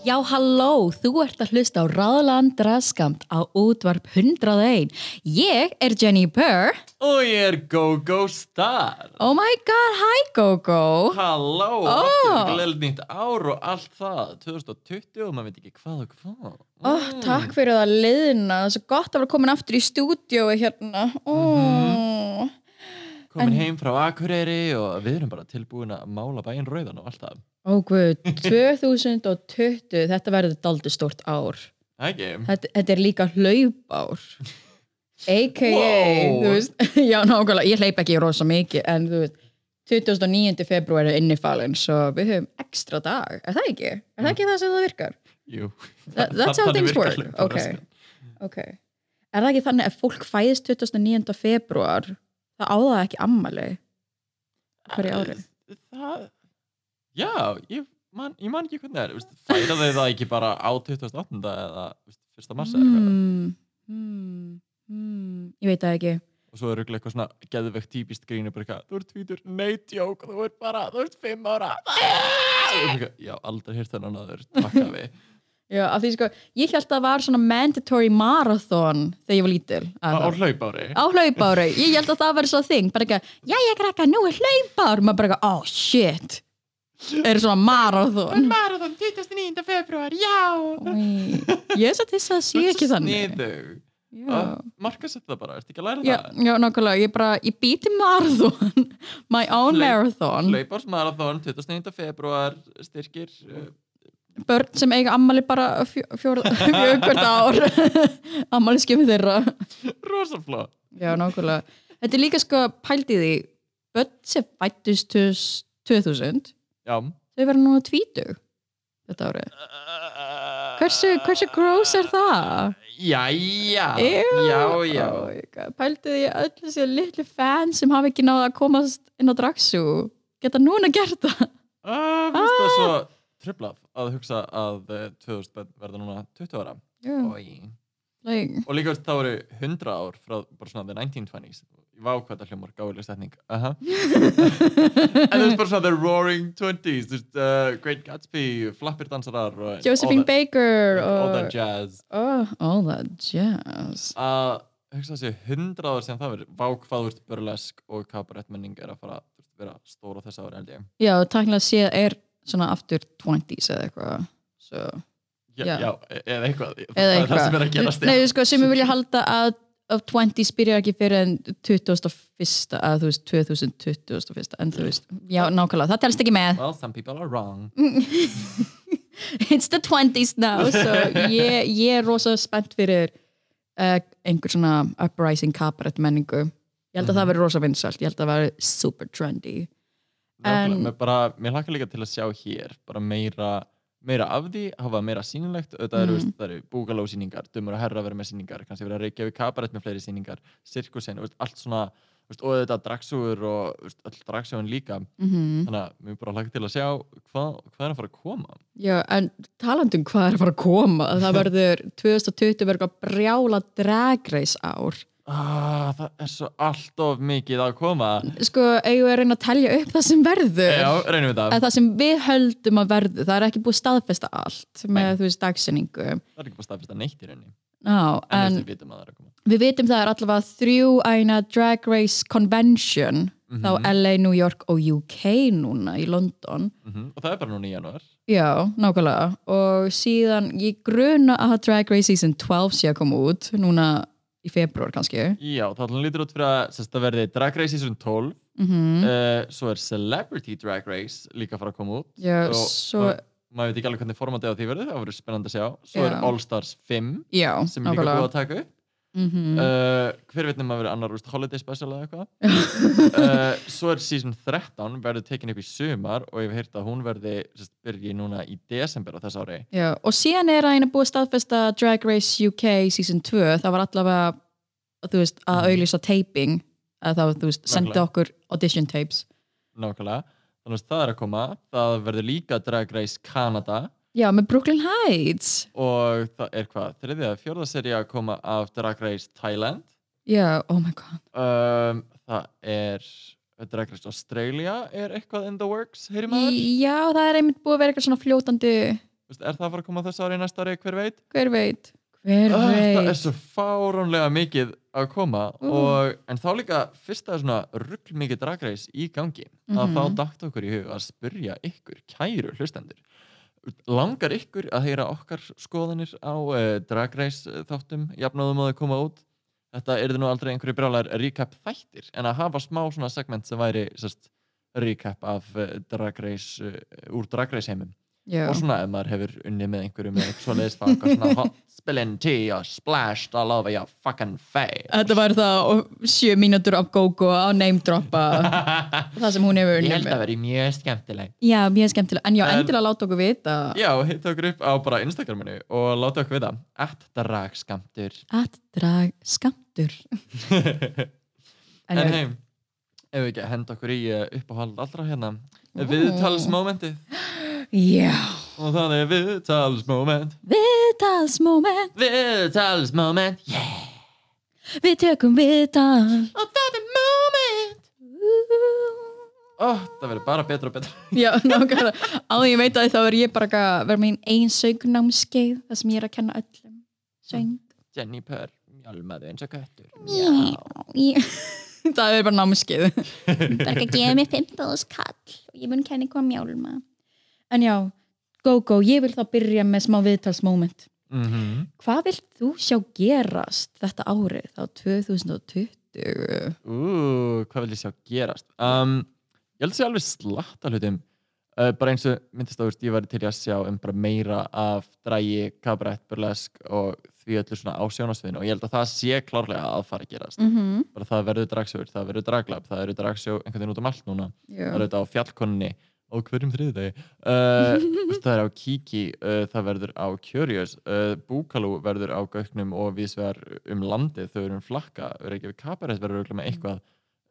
Já, halló, þú ert að hlusta á Ráðland Draskamt á útvarp 101. Ég er Jenny Purr. Og ég er GóGó Star. Oh my god, hi Gogo. Halló, Ó. aftur gleðilegt nýtt ár og allt það. 2020 og maður veit ekki hvað og hvað. Oh, takk fyrir það liðina, það er svo gott að vera komin aftur í stúdiói hérna. Oh. Komin heim frá Akureyri og við erum bara tilbúin að mála bæinn rauðan og allt það. Ó guð, 2020, þetta verður daldi stort ár. Ekki? Þetta, þetta er líka hlaupár. A.k.a. Wow. þú veist, já nákvæmlega, ég hleyp ekki rosa mikið, en þú veist, 29. februar er innifalinn, svo við höfum ekstra dag, er það ekki? Er það ekki það sem það virkar? Jú. That- that's how things work. Okay. sko. Ok. Er það ekki þannig að fólk fæðist 29. februar, það á það ekki ammali hverju ári? Það, já, ég man, ég man ekki hvernig það er. Færa þau það ekki bara á 28. eða veist, 1. mars eða eitthvað. Hmm, hmm, hmm, ég veit það ekki. Og svo er eitthvað svona geðvegt típist grínu bara eitthvað, þú ert tvítur, nei tjók, þú ert bara, þú ert fimm ára. Og eitthvað, Já, aldrei hýrt þennan aður, takk að við. Já, af því sko, ég held að það var svona mandatory marathon þegar ég var lítil. Á Að- hlaupári. á hlaupári, ég held að það var svo þing bara ekki, já ég krakka, nú er hlaupár maður bara ekki, oh shit er svona marathon Marathon 29. februar, já. Í, ég er svo til að sé ekki þannig Sniðug. já, Markasett það bara, ertu ekki að læra já, það? já nákvæmlega, ég bara ég býti marathon my own Hlaup- marathon Hlaupársmarathon, 29. februar, styrkir, uh, börn sem eiga ammali bara fjögur ár ammali skemmi þeirra rosafló. já nákvæmlega, þetta er líka sko pælt í því börn sem fættust 2000 Já. þau verða núna tvítug þetta árið Hversu, hversu gross er það? Jæja, já, já. Oh God. Pældu því að öll þessi litlu fans sem hafa ekki náða að komast inn á Draxu geta núna gert það. Uh, finnst það svo tröflað að hugsa að uh, 2000 börn verða núna 20 ára. Yeah. Oj. Like, Og líka þá eru 100 ár frá bara svona the 1920s. Ég vá hvað það hljómar gáðileg setning. Uh -huh. en þú veist bara svona the roaring 20s, þú veist, uh, Great Gatsby, Flappir dansarar og Josephine all that, Baker all og that jazz. oh, all that jazz. Að hugsa þessi 100 ár sem það verður, vá hvað þú veist burlesk og kabarettmenning er að fara að vera stóra þess ári held ég. Já, takkilega séð er svona aftur 20s eða eitthvað. So. Já, Já. e- eða eitthvað. Eða eitthvað. það sem er að gerast. Nei, sko, sem ég vilja halda að of 20s byrjar ekki fyrir en 2001 að þú veist 2021 en þú veist, já nákvæmlega, það telst ekki með Well, some people are wrong. it's the 20s now so ég, ég er rosa spennt fyrir uh, einhver svona uprising cabaret menningu ég held að það Mhm. verður rosa vinsalt, ég held að það verður super trendy En... Mér, bara, mér hlakka líka til að sjá hér bara meira, meira af því hafa meira sýnilegt, auðvitað eru, Mm. eru búgaló sýningar, dömur að herra vera með sýningar kannski vera að reykja við kabarett með fleiri sýningar sirkusin, veist, allt svona veist, og auðvitað dragsúur og veist, öll dragsúin líka, mm þannig að mér bara hlakka til að sjá hvað, hvað er að fara að koma. Já, en talandum hvað er að fara að koma það verður 2020 verður brjála drag race ár ah, það er svo allt of mikið að koma. Sko, eigum við að reyna að telja upp það sem verður? Já, reynum við það. Að það sem við höldum að verður. Það er ekki búið staðfesta allt með Nei. þú veist dagsinningu það er ekki bara staðfesta neitt í rauninni. Ná, en, en við vitum að það er að koma. við vitum það er allavega þrjú æna drag race convention Mhm. þá LA, New York og UK núna í London. Mm og það er bara núna í janúar. Já, nákvæmlega. Og síðan ég gruna að Drag Race Season 12 sé að koma út núna í februar kannski. Já, það lítur út fyrir að sérst, það verði Drag Race Season 12 mm uh, svo er Celebrity Drag Race líka að fara að koma út. Já, og svo, ma- maður veit ekki alveg hvernig formatið á því verður það verður spennandi að sjá. Svo er Já. All Stars 5 já, sem er líka búið að taka upp mm uh, hver veit nema að vera annar úrst, holiday special eða eitthvað. Uh, svo er season 13 verður tekin upp í sumar og ég hef heyrt að hún verði sérst, byrji núna í desember á þess ári. Já, og síðan er að eina búið að staðfesta Drag Race UK season 2 það var allavega veist, að Mhm. auðlýsa taping að það, þú veist, Nákvæmlega. okkur audition tapes. Nákvæmlega. Þannig að það er að koma það verður líka Drag Race Canada Já, með Brooklyn Heights og það er hvað, þriðja, fjórða seri að koma af Drag Race Thailand Já, oh my god um, það er Drag Race Australia er eitthvað in the works, heyri maður Já, það er einmitt búið að vera eitthvað svona fljótandi Vist, er það að fara að koma þessu ári, næsta ári, hver veit Hver veit? Hver Ah, það er veit? svo fáránlega mikið að koma Mm. og, en þá líka fyrsta svona rugg mikið Drag Race í gangi að Mhm. þá dætt okkur í hug að spyrja ykkur kæru hlustendur langar ykkur að heyra okkar skoðanir á uh, Drag Race þáttum jafnáðum að þau koma út? Þetta er nú aldrei einhverju brjálar recap þættir en að hafa smá svona segment sem væri sest, recap af uh, Drag Race uh, úr Drag Race heimum Já, og svona ef maður hefur unnið með einhverju með eitthvað svoleiðis fag og svona hot spillin tea og splashed all over your fucking face. Þetta var það og sjö mínútur af GóGó á name droppa það sem hún hefur ég unnið held með. að veri mjög skemmtileg. Já, mjög skemmtilega, en já, En- endilega láta okkur vita. Já, hitta okkur upp á bara Instagraminu og láta okkur vita. At dragskamtur að drag skamtur en heim ef við ekki henda okkur í uh, uppáhald allra hérna? Viðtalsmomentið Já, og það er viðtalsmoment. Viðtalsmoment. Viðtalsmoment yeah. Við tökum viðtal. Og það er moment. Ó, það verður bara betra og betra. Já, nákvæmlega. Á því ég veit að þá er ég bara að vera með einn sögnámskeið þar sem ég er að kenna öllum. Söng. Jennifer, mjálmaðu eins og köttur. Já, ég... það er bara námskeið. Það er ekki að gefa mér 15 kall og ég mun kenni hvað mjálma. En já, go go, ég vil þá byrja með smá viðtalsmoment. Mm Hvað vilt þú sjá gerast þetta árið þá 2020? Ú, hvað vil ég sjá gerast? Um, ég held að sé alveg slatta hlutum. Uh, bara eins og myndist á, ég væri til í að sjá um bara meira af drægi, kabarett, burlesk og því öllu svona á sjónasviðinu og ég held að það sé klárlega að fara að gerast. Mm -hmm. bara það verður dragsjóður, það verður draglab það verður dragsjó einhvern veginn út um allt núna. Það Já, er auðvitað á fjallkonunni á hverjum þriðdegi uh, það er á Kiki, uh, það verður á Curious, uh, Búkalú verður á Gauknum og viðsvegar um landið þau eru um flakka, Reykjavík Kabarett verður með eitthvað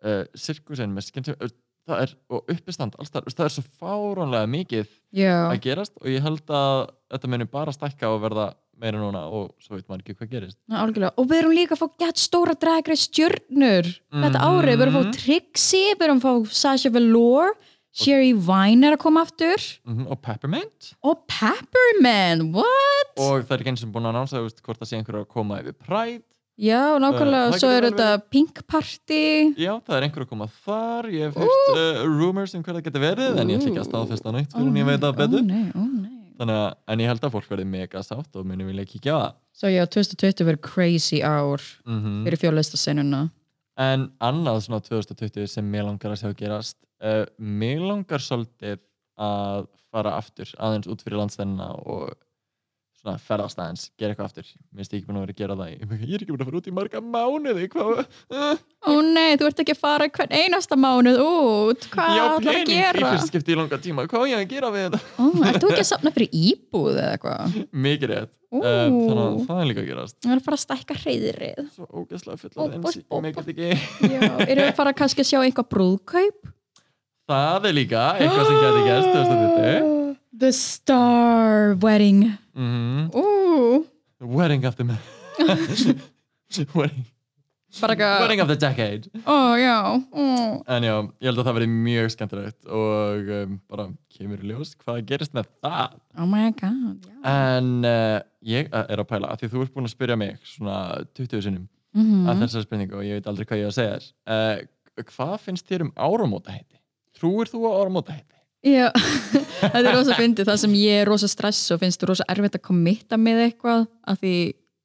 uh, sirkusin með skinn uh, það er, og uppistand alls þar, það er svo fáránlega mikið já, að gerast og ég held að þetta muni bara stækka og verða meira núna og svo veit maður ekki hvað gerist. Algjörlega. Og við erum líka að fá gett stóra dragri stjörnur. Þetta Mhm. árið, við erum að fá Trixie Við erum að fá Sasha Velour Sherry Vine er að koma aftur. Mm og Peppermint. Og Peppermint, what? og það er ekki eins og búin að nánsa hvort það sé einhver að koma yfir Pride. Já, Uh, nákvæmlega, það svo getur er þetta Pink Party. Já, það er einhver að koma þar, ég hef heyrt uh, rumors um hver það getur verið, en ég ætla ekki að staðfesta neitt fyrir en ég veit það betur. Nei Þannig að, en ég held að fólk verði mega sátt og muni vilja kíkja á það. Svo já, 2020 verður crazy ár Mm fyrir fjárlistasennuna En annað svona 2020 sem mér langar að sjá gerast, uh, mér langar svolítið að fara aftur aðeins út fyrir landstænina og ferðast aðeins, gera eitthvað aftur. Mér finnst ég ekki búin að vera að gera það. Ég, ég er ekki búin að fara út í marga mánuði, Ó nei, þú ert ekki að fara hvern einasta mánuð út Hvað ég á ætlar að gera? fyrst skipti í langa tíma, hvað á ég að gera við þetta? Ó, ert þú ekki að safna fyrir íbúð eða eitthvað? Mikið rétt. Uh, þannig að það er líka að gerast. Það er að fara að stækka hreyðrið Svo ógeðslega fulla ég meikast ekki. Erum við að fara kannski að sjá eitthvað brúðkaup? Það líka eitthvað sem gæti gerst 2020. The Star Wedding Mm Ú, Wedding of the... Wedding, bara eitthvað wedding of the decade. Ó, já, ó En já, ég held að það verði mjög skemmtilegt og um, bara kemur í ljós hvað gerist með það. Oh my god, já En uh, ég uh, er að pæla, af því þú ert búin að spyrja mig svona 20 sinnum Mhm. að þessari spurningu og ég veit aldrei hvað ég að segja þess. Uh, hvað finnst þér um áramótaheiti? Trúir þú á áramótaheiti? Já, þetta er rosa fyndið það sem ég er rosa stress og finnst rosa erfitt að kommitta með eitthvað af því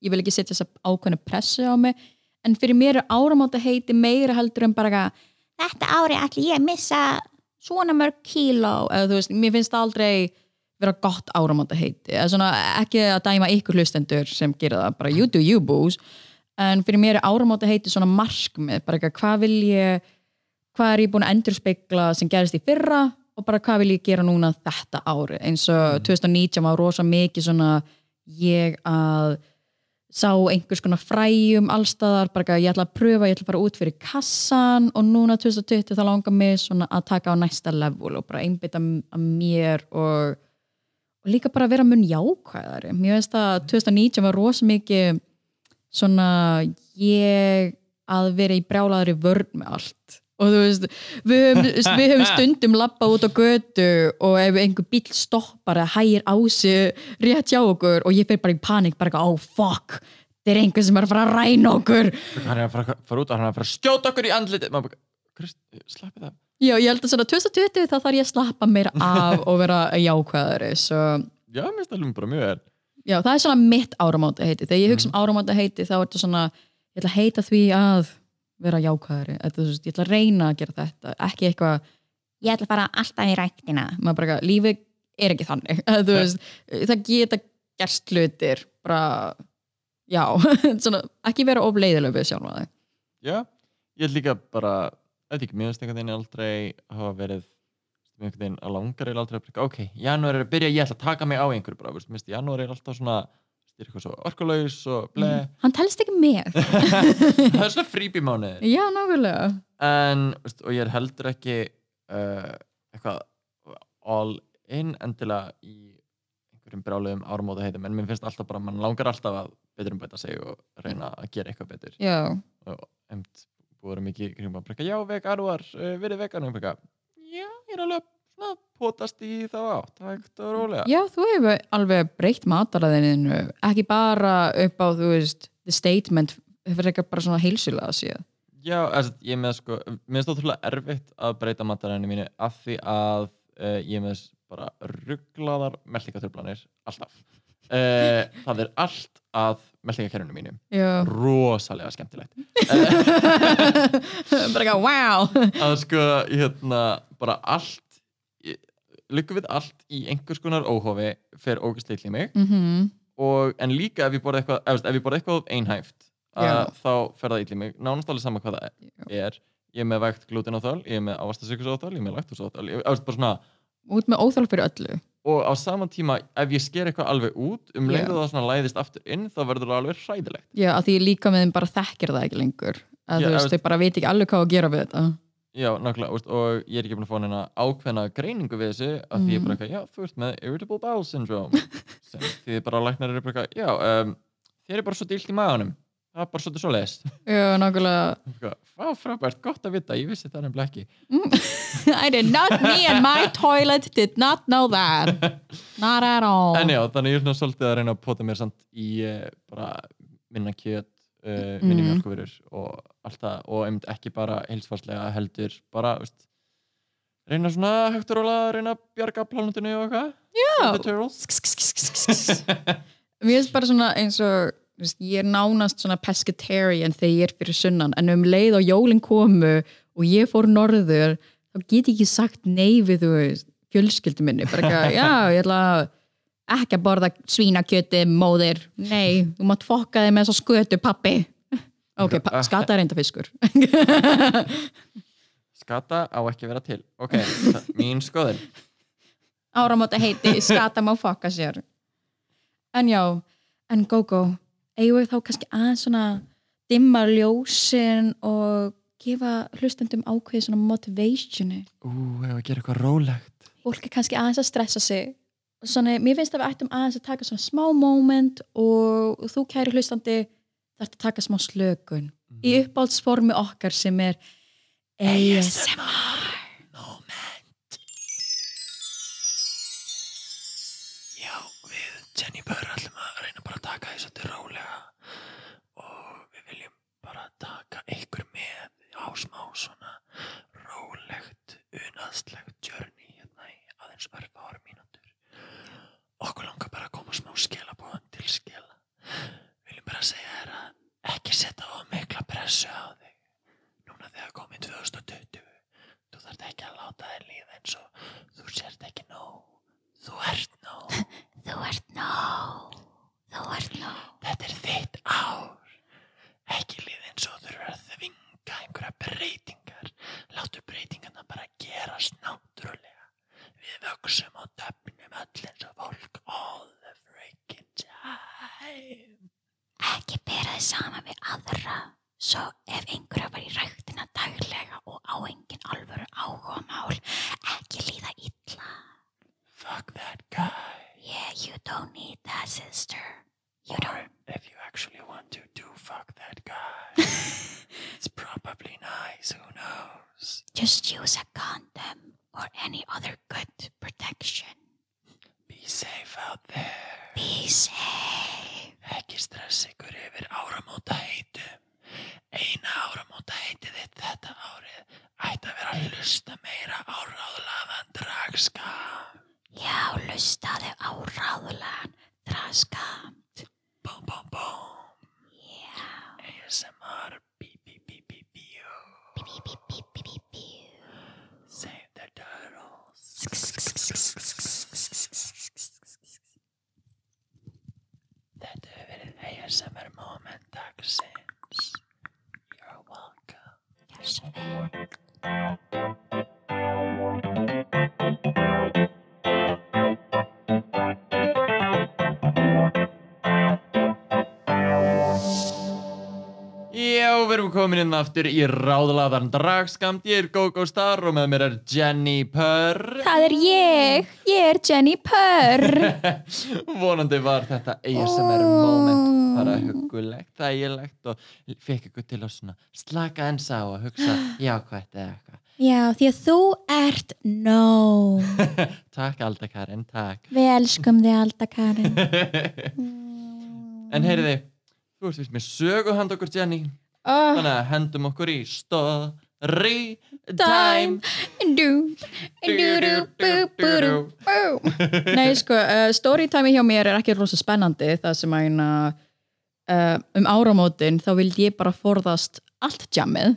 ég vil ekki setja þess að ákveðna pressu á mig. En fyrir mér er áramáta heiti meira heldur en bara eitthvað, Þetta ári ætli ég að missa svona mörg kíló. Eða þú veist, mér finnst það aldrei vera gott áramáta heiti. Eða svona ekki að dæma ykkur hlustendur sem gera það, bara you do you boos. En fyrir mér er áramáta heiti svona markmið, bara eitthvað hvað vil ég hvað er ég búin að endurspegla sem gerist í fyrra og bara hvað vil ég gera núna þetta ári eins og 2019 var rosa mikið svona ég að sá einhvers konar fræjum allstaðar, bara ég ætla að pröfa ég ætla að fara út fyrir kassan og núna 2020 þá langar mig svona að taka á næsta level og bara einbytta að mér og, og líka bara vera mun jákvæðari. Mér veist að 2019 var rosa mikið svona ég að vera í brjálaðri vörn með allt og þú veist, við höfum, við höfum stundum lappa út á götu og ef einhver bíl stoppar eða hægir á sig rétt hjá okkur og ég fyrir bara í panik bara eitthvað, oh fuck það er einhver sem er að fara að ræna okkur. Hann er að fara, fara út og hann er að fara að skjóta okkur í andliti maður bara, Krist, slappið það já, ég held að svona 2020 þá þarf ég að slappa meira af og vera jákvæðari svo, já, mér finnst það alveg bara mjög vel. Já, það er svona mitt áramóta heiti þegar ég hugsa um áramóta heiti þá er þetta svona ég ætla að heita því að vera jákvæðari, þetta, þú veist, ég ætla að reyna að gera þetta, ekki eitthvað Ég ætla að fara alltaf í ræktina. bara, lífi er ekki þannig. Þú veist, það geta gerst hlutir bara, já. Svona, ekki vera of leiðileg við sjálf það já, ég held líka bara auðvitað ekki, mér finnst einhvern veginn aldrei hafa verið einhvern veginn að langar er aldrei að byrja, ok, janúar er að byrja ég ætla að taka mig á einhverju bara, veist, janúar er alltaf svona, er eitthvað svo orkulaus og ble, hann telst ekki með. Það er svona fríbímánuðir já, nákvæmlega. En, veist, og ég er heldur ekki uh, eitthvað all in endilega í einhverjum brjálegum áramóta heitum en mér finnst alltaf bara, mann langar alltaf að betur um bæta sig og reyna að gera eitthvað betur. Já, og emt búið að mikið í kringum að breyka, já, veganuar, uh, verið veganum breyka, já, ég er alveg potast í þá átt hægt og rólega já, þú hefur alveg breytt mataraðinu, ekki bara upp á, þú veist, the statement hefur ekki bara svona heilsulega að séð Já, altså, ég með sko, mér finnst ótrúlega erfitt að breyta mataræðinu mínu af því að uh, ég með bara rugglaðar meldingatröflanir, alltaf. Uh, það er allt að meldingakerfinu mínu. já, Rosalega skemmtilegt. bara ekki, wow Að sko, hérna, bara allt, líka við allt í einhvers konar óhofi fer ógæsleill í mig. Mhm, og, en líka ef ég borða eitthvað, ef, ef ég borða eitthvað einhæft, að, þá fer það illa í mig, nánast alveg sama hvað það er. Ég er með vægt glútenóþál, ég er með ávastasökursóþál, ég er með laktósóþál, ég er bara svona, út með óþál fyrir öllu. Og á saman tíma ef ég sker eitthvað alveg út um leið og það svona læðist aftur inn þá verður það alveg hræðilegt. Já, að því líka með þeim bara þekkir það ekki lengur. Að Já, þú veist, þau bara veit ekki alveg hvað að gera við þetta já, nákvæmlega, og ég er ekki búin að fá neina ákveðna greiningu við þessu af því ég bara eitthvað, já, þú ert með irritable bowel syndrome. Sem því bara læknar eru bara eitthvað, já, um, þér er bara svo dilt í maðunum það er bara svolítið svo leist Já, nákvæmlega. Vá, frábært, gott að vita, ég vissi það nefnilega ekki. I did not, me and my toilet did not know that. Not at all. En já, þannig ég er svona svolítið að reyna að pota mér samt í uh, bara minna kjöt uh, minni Mhm. mjölkuverur og allt það og einmitt ekki bara heilsfarslega heldur bara, veist reyna svona hægt og róla að reyna að bjarga plánutinu og eitthvað turtles. Mér finnst bara svona eins og veist, ég er nánast svona pescatarian þegar ég er fyrir sunnan en um leið og jólin komu og ég fór norður þá get ég ekki sagt nei við þú veist, fjölskyldu minni bara ekki, já, ég ætla ekki að borða svínakjöti, móðir. Nei, þú mátt fokka þig með svo skötu pappi ok, pa skata er enda fiskur. Skata á ekki að vera til. Ok, mín skoðin áramóta heiti, skata má fokka sér. En já en GóGó, eigum við þá kannski aðeins svona dimma ljósin og gefa hlustendum ákveði svona motivationi ú, ef að gera eitthvað rólegt? Fólk er kannski aðeins að stressa sig svona, mér finnst að við ættum aðeins að taka svona smá moment og, þú kæri hlustandi þarf að taka smá slökun í uppáhaldsformi okkar sem er ASMR moment. Já, við Jenny Burr ætlum að reyna bara að taka því svolítið rólega og við viljum bara taka ykkur með á smá svona rólegt, unaðslegt journey hérna í aðeins mínútur okkur langar bara að koma smá skilabóðan til skila. Viljum bara segja þér að ekki setja á mikla pressu á þig. Núna þegar komið 2020 þú þarft ekki að láta þér líða eins og þú sért ekki nóg. Þú ert nóg. Þú ert nóg. Þú ert nóg. þetta er þitt ár. Ekki líða eins og þú þurfur að þvinga einhverja breytingar. Láttu breytingarna bara gerast náttúrulega Við vöksum og döfnum öll eins og fólk all the freaking time. Ekki bera þið sama við aðra. Svo ef einhverja var í rættina daglega og á engin alvöru áhuga mál, ekki líða illa. Fuck that guy. Yeah, you don't need that sister. You Or don't. if you actually want to, do fuck that guy. It's probably nice, who knows? Just use a condom or any other good protection. Be safe out there. Be safe. Ekki stress ykkur yfir áramóta heitum. Eina áramóta heitið þitt þetta árið ætti að vera að hlusta meira á ráðlaðan dragskam. Já, lustaðu á ráðulegan draskamt. Búm, búm, búm. Já. ASMR. Bí, bí, bí. Bí, bí, bí, bí, bí, bí. Save the turtles. Þetta hefur verið ASMR moment dagsins. You're welcome. Gjör Já, við erum komin inn aftur í ráðlaðan dragskamt. Ég er Gogo Star og með mér er Jenny Purr. Það er ég, ég er Jenny Purr Vonandi var þetta ASMR moment bara hugulegt, þægilegt og fekk ykkur til að slaka eins á og hugsa jákvætt eða eitthvað. Já, því að þú ert nóg. Takk Alda Karin, takk. Við elskum þig alltaf, Karin. En heyriði, þú ert vist með söguhand okkur Jenny, oh, þannig að hendum okkur í story time. Nei, sko, uh, storytime hjá mér er ekki rosa spennandi það sem að hérna, uh, um áramótin þá vildi ég bara forðast allt jammið.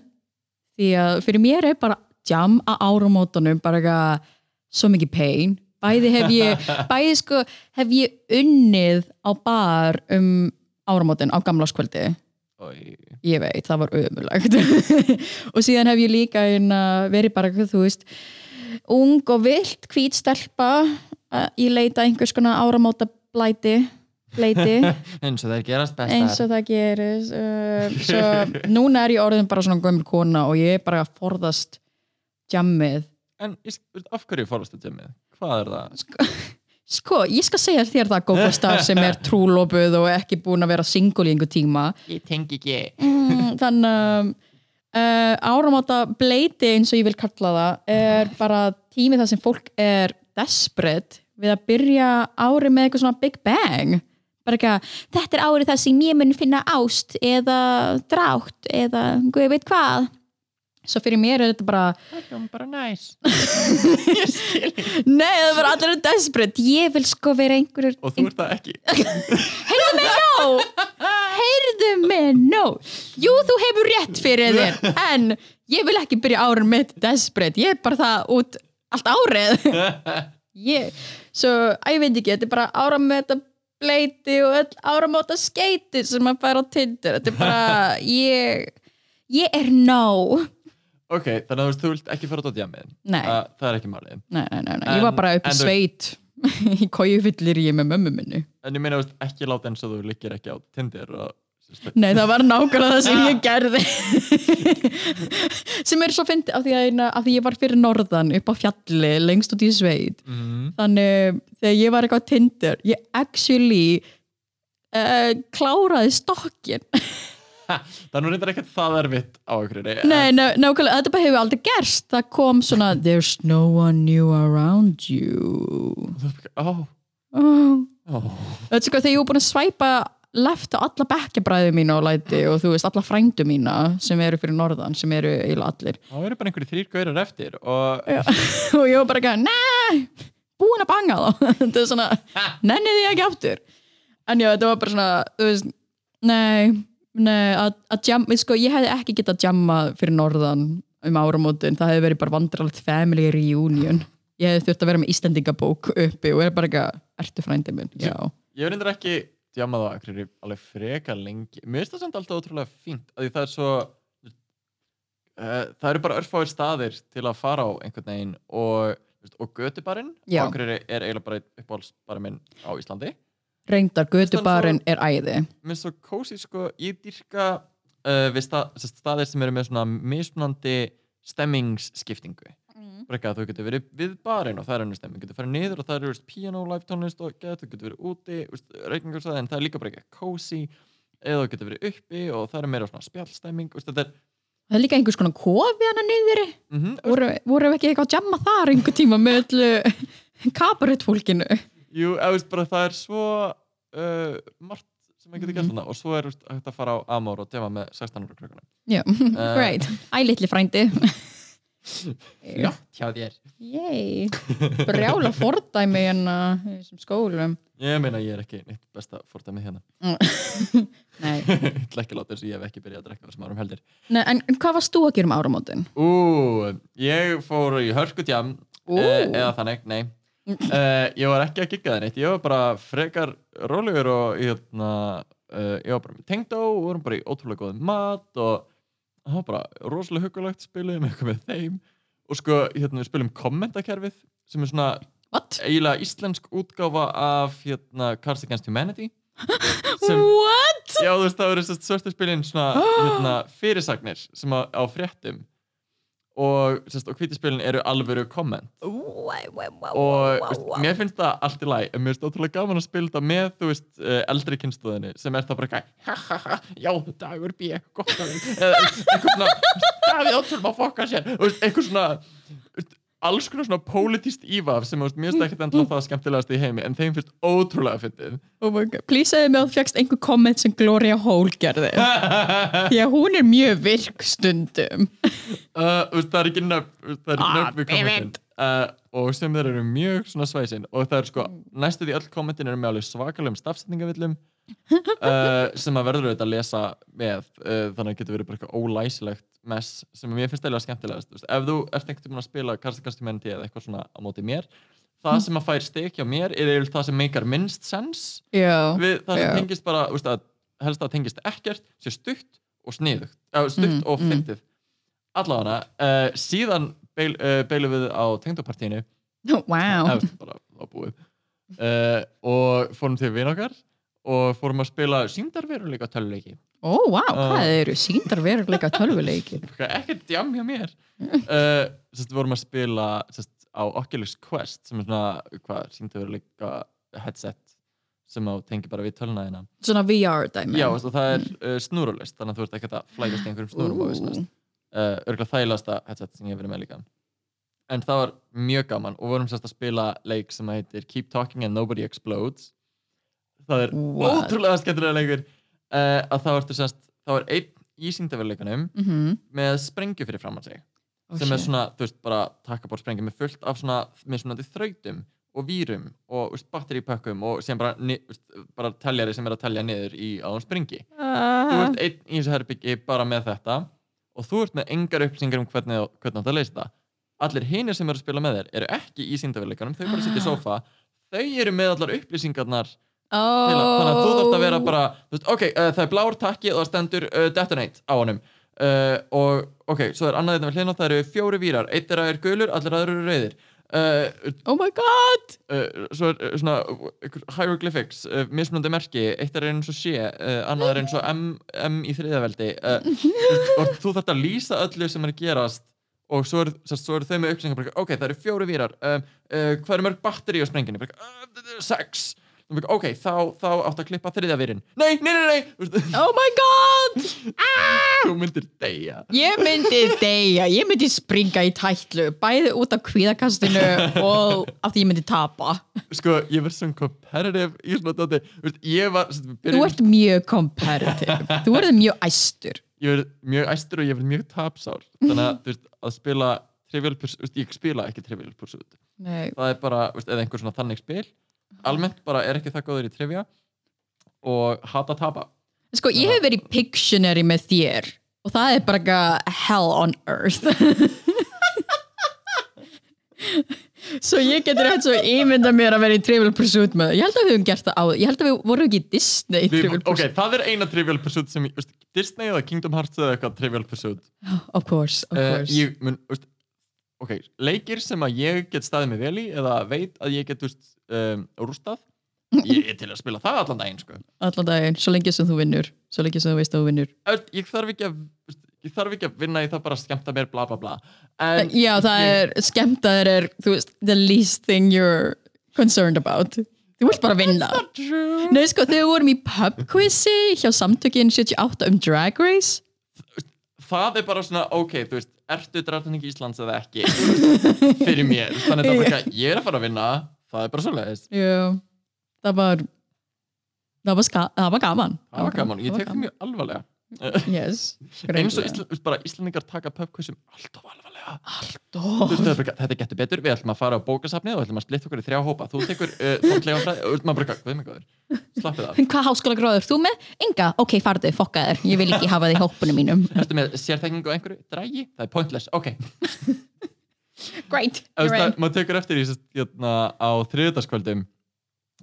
Því að fyrir mér er bara jam á áramótunum bara eitthvað svo mikið pain. Bæði hef ég, bæði sko hef ég unnið á bar um áramótin á gamláskvöldi Oj. ég veit, það var ömulegt og síðan hef ég líka verið bara, þú veist ung og vilt, hvít stelpa ég leita einhvers konar áramóta blæti bleiti, Eins og það er gerast best eins og það gerist uh, svo núna er ég orðin bara svona gömul kona og ég er bara að forðast jammið En af hverju fórst þetta með? Hvað er það? sko, ég skal segja þér það Gogo Star sem er trúlopuð og ekki búin að vera single í einhver tíma Ég tengi ekki. mm, þannig að uh, áramóta bleiti eins og ég vil kalla það er bara tími þar sem fólk er desperate við að byrja ári með eitthvað svona big bang bara eitthvað, Þetta er árið það sem ég mun finna ást eða drátt eða guð veit hvað. Svo fyrir mér er þetta bara Það er bara næs. nei, það var allir eru desperate. Ég vil sko vera einhverjur... Og þú ert það ekki. no, heyrðu mig no, jú þú hefur rétt fyrir þér en ég vil ekki byrja árin mitt desperate, ég er bara það út allt árið. Ég, svo, að ég veit ekki, þetta er bara áramóta bleiti og öll áramóta skeiti sem maður fær á Tinder. Þetta er bara, ég ég er no ok, þannig að þú vilt ekki fara út á djamið. Nei. Það, það er ekki málið. nei, nei, nei, nei. En- ég var bara upp í sveit í kóju fyllir ég með mömmu minni En ég meina, þú veist, ekki láta eins og þú liggir ekki á Tinder og... Nei, það var nákvæmlega það sem ég gerði sem er svo fyndi af því að, af því ég var fyrir norðan upp á fjalli, lengst út í sveit Mm. þannig þegar ég var eitthvað á Tinder ég actually uh, kláraði stokkin Það er nú reyndar ekkert það erfitt á ykkur. Nei, ná, nákvæmlega, þetta bara hefur aldrei gerst. Það kom svona there's no one new around you. Ó, oh. ó. Þetta er sko þegar ég var búin að svæpa left á alla bekkjabræðu mína og læti og þú veist alla frændu mína sem eru fyrir norðan sem eru eiginlega allir. Það eru bara einhverju þrýr gaurar eftir og... Og ég var bara ekki, nei búin að banga þá. Þetta er svona, nenni því ekki aftur? En já, þetta var bara svona þú veist, nei, nei að, að jam, sko, ég hefði ekki getað jamma fyrir norðan um áramótin. Það hefði verið bara vandralegt family reunion. Ég hefði þurft að vera með Íslendingabók uppi og er bara ekki, ertu frændi minn? Já, Ég hef reyndar ekki djamað á ykkur alveg freka lengi. Mér finnst það samt alltaf ótrúlega fínt, af því það er svo... Uh, það eru bara örfáir staðir til að fara á einhvern veginn og, og og okkur er, eiginlega bara uppáhaldsbarinn minn á Íslandi. Reyndar götubarinn er æði Mér finnst svo kósi sko, ég dýrka uh, við stað, sest, staðir sem eru með svona mismunandi stemmingsskiptingu. Bara ekki að þú getur verið við barinn og það er önnur stemming, getur farið niður og það eru piano, live tónlist og get, þú getur verið úti, reykingarsæði en það er líka bara ekki kósi eða þú getur verið uppi og það er meira svona spjallstemming, veist, þetta er Það er líka einhvers konar kofi hana niðri. mm Voru, voru við ekki eitthvað að jamma þar einhver tíma með öllu kabarettfólkinu? Jú, veist bara það er svo uh, margt sem maður getur gert þarna og svo er hægt að fara á Amor og dema með 16 ára krökkunum Já, great. Æ, litli frændi. Flott hjá þér Yay. Brjála fordæmi hérna í þessum skólum. Ég meina ég er ekki neitt besta fordæmið hérna Nei. Ég ætla ekki að láta þess að ég hef ekki byrjað að drekka þessum árum heldur Nei, en hvað varst þú að gera um áramótin? Ú, ég fór í hörskutjam Ú. uh, eða þannig, nei uh, Ég var ekki að gigga það neitt Ég var bara frekar rólegur og hérna, uh, ég var bara með tengdó og vorum bara í ótrúlega góðum mat og það var bara rosalega hugulegt spiluðum eitthvað með þeim og sko, hérna, við spilum kommentakerfið sem er svona What? eiginlega íslensk útgáfa af hérna, Cards Against Humanity sem, What? já þú veist það eru sérst svörstu spilin svona hérna, fyrirsagnir sem á, á fréttum og, og hvítispilin eru alvöru komment. Wow, wow, wow, og veist, mér finnst það allt í læg en mér finnst ótrúlega gaman að spila þetta með þú veist, uh, eldri kynsluðinni sem er það bara eitthvað ha, ha, ha, já, dagur B, gott að eða eitthvað svona, Davíð Ótturm að fokka sér. Eitthvað svona alls konar svona pólitíst ívaf sem mér finnst ekkert endilega það skemmtilegast í heimi en þeim finnst ótrúlega fyndið. Oh please segðu mig að þú fjagst einhver komment sem Gloria Hole gerði. Því að hún er mjög virk stundum. Uh, það er ekki nöfn það er Ah, ekki nöfn við kommentin uh, og sem þeir eru mjög svona svæsin og það er sko, næstu því öll kommentin eru með alveg svakalegum stafsetningavillum uh, sem að verður auðvitað að lesa með uh, þannig að getur verið bara eitthvað ólæsilegt mess sem mér finnst eða skemmtilegast þú veist, ef þú ert einhvern tímann að spila Karst Humanity eða eitthvað svona á móti mér það sem að fær stik hjá mér er eiginlega það sem meikar minnst sens Já, við það sem já. tengist bara þú veist, að, helst að tengist ekkert sé stutt og sniðugt stutt Mm, og mm. fyndið allavega uh, síðan beil, uh, beilum við á tengdopartíinu wow uh, og fórum til vinn okkar og fórum að spila síndarveruleika töluleiki Ó, wow, hvað eru síndar veruleika tölvuleiki? Ekkert djam hjá mér. Uh, sest, við vorum að spila sest, á Oculus Quest sem er svona hvað, síndarveruleika headset sem á tengi bara við tölunæðina Svona VR dæmi Já, og það er uh, snúrulist þannig að þú ert ekkert að flækast í einhverjum snúrum og Ú. uh, örgulega þægilegasta headset sem ég hef verið með líka en það var mjög gaman og vorum sérst að spila leik sem heitir Keep Talking and Nobody Explodes það er What? ótrúlega skemmtilega leikur uh, að þá ertu sérst þá er einn í síndaveruleikunum Mhm. með sprengju fyrir framann sig Oh, sem er shit. svona, þú veist, bara takkabór sprengju með fullt af svona, með svona þrautum og vírum og veist, batteripökkum og sem bara, ni- veist, bara teljari sem er að telja niður í að hún springi þú Ah. ert einn í þessu herbyggi bara með þetta og þú ert með engar upplýsingar um hvernig hvernig átt að leysa það. Allir hinir sem eru að spila með þér eru ekki í síndaveruleikunum þau bara sitja í sofa þau eru með allar upplýsingarnar. Að, þannig að þú þarft að vera bara veist, ok, uh, það er blár takki og það stendur uh, detonate á honum. Uh, og ok, svo er annað þetta við hlýna það eru fjóri vírar, eitt er að er gulur allir aðrir eru rauðir uh, Oh my god! uh, svo er uh, svona hieroglyphics, uh, mismunandi merki eitt er eins og sé, uh, annað er eins og M, M í þriðaveldi uh, og þú þarft að lýsa öllu sem er að gerast og svo eru svo er þau með upplýsingar bara, ok, það eru fjóri vírar hvað eru mörg batteri á sprenginni sex. Ok, þá, þá áttu að klippa þriðja vírin. Nei, nei, nei, nei Oh my god þú myndir deyja. Ég myndi deyja, ég myndi springa í tætlu bæði út af kvíðakastinu og af því ég myndi tapa. Sko, ég verð svona competitive í svona veist, ég var Þú ert mjög competitive. Þú ert mjög æstur. Ég verð mjög æstur og ég verð mjög tapsár. Þannig að, þú veist, að spila Trivial Pursuit, ég spila ekki Trivial Pursuit. Nei. það er bara, þú veist, eða einhver svona þannig spil. Almennt bara er ekki það góður í trivia og hata tapa Sko, ég hef verið í Pictionary með þér og það er bara eitthvað hell on earth. Svo ég getur hægt svo ímynda mér að vera í Trivial Pursuit með Ég held að við höfum gert það á Ég held að við vorum ekki í Disney í Trivial ok, Pursuit. það er eina Trivial Pursuit sem ég, Disney eða Kingdom Hearts eða eitthvað Trivial Pursuit. Of course, of uh, course. ég mun, veist, ok, leikir sem að ég get staðið mig vel í eða veit að ég get, veist, um, rústað ég er til að spila það allan daginn, sko. Allan daginn, svo lengi sem þú vinnur Svo lengi sem þú veist að þú vinnur. Ég þarf ekki að ég þarf ekki að vinna í það bara að skemmta mér bla bla bla. En Já, það ég, er skemmtaður er, veist, the least thing you're concerned about. Þú vilt bara vinna. Nei, sko, þegar við vorum í pub quizi hjá samtökin 78 um Drag Race. Það er bara svona, ok, þú veist ertu drafning Íslands eða ekki? Fyrir mér, þannig að er bara, ég er að fara að vinna. Það er bara svoleiðis. Já, það var það var, ska, það var gaman. Það var gaman, ég tek það mjög alvarlega. Yes, eins og greinilega. Ísla, veist, bara Íslandingar taka pubquizum alltof alvarlega. Allt Þú veist, þetta getur betur, við ætlum að fara á bókasafnið og ætlum að splitta okkur í þrjá hópa. Þú tekur uh, þortlega fræði og maður bara, hvað er mig góður slappið af, Hvað háskóla gráður þú með? Enga? Ok, farðu, fokka þér Ég vil ekki hafa þig í hópunum mínum. Ertu með sérþekkingu á einhverju, drægi, það er pointless, ok. Great, veist, það, maður tekur eftir í hérna, á þriðudagskvöldum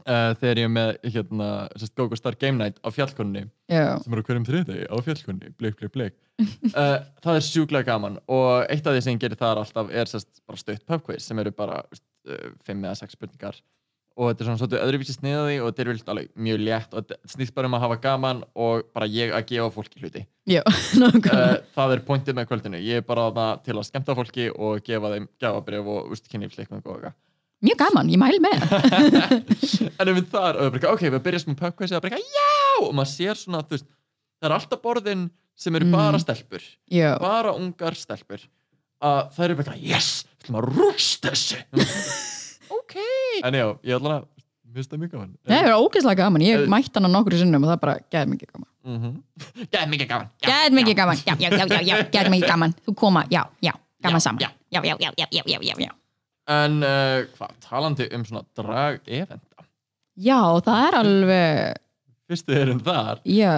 uh, þegar ég er með hérna, Gogo Star Game Night á fjallkonunni Já, sem eru hverjum þriðdegi á fjallkunni bleik, bleik, bleik uh, það er sjúklega gaman og eitt af því sem gerir þar alltaf er sest, bara stutt pubquiz sem eru bara uh, fimm eða sex spurningar. Og þetta er svona svolítið öðruvísi sniðaði og þetta er vilt alveg mjög létt og þetta snýst bara um að hafa gaman og bara ég að gefa fólki hluti. Já, uh, það er pointið með kvöldinu. Ég er bara það til að skemmta fólki og gefa þeim gafabrif og úst kynlífsleiknum og eitthvað Mjög gaman, ég mæl með. En ef við þar, ok, við byrjum með pubquiz og bara, já, og maður sér svona veist, það er alltaf borðin sem eru Mm. bara stelpur. Já, bara ungar stelpur. Að það eru bara, yes, við ætlum að rústa þessu. Ok. En já, ég ætla að það mjög gaman. Það er ógeðslega gaman. Ég Eh. mætti hana nokkru sinnum og það er bara gæð mikið gaman. Mm -hmm. Gæð mikið gaman. Gæð mikið gaman, já, já, já, já, já, gæð mikið gaman. Þú koma, já, já, gaman saman. já, já, já, já, já, já, já en uh, hvað, talandi um svona drag-eventa Já, það er alveg fyrstu erum þar. Já.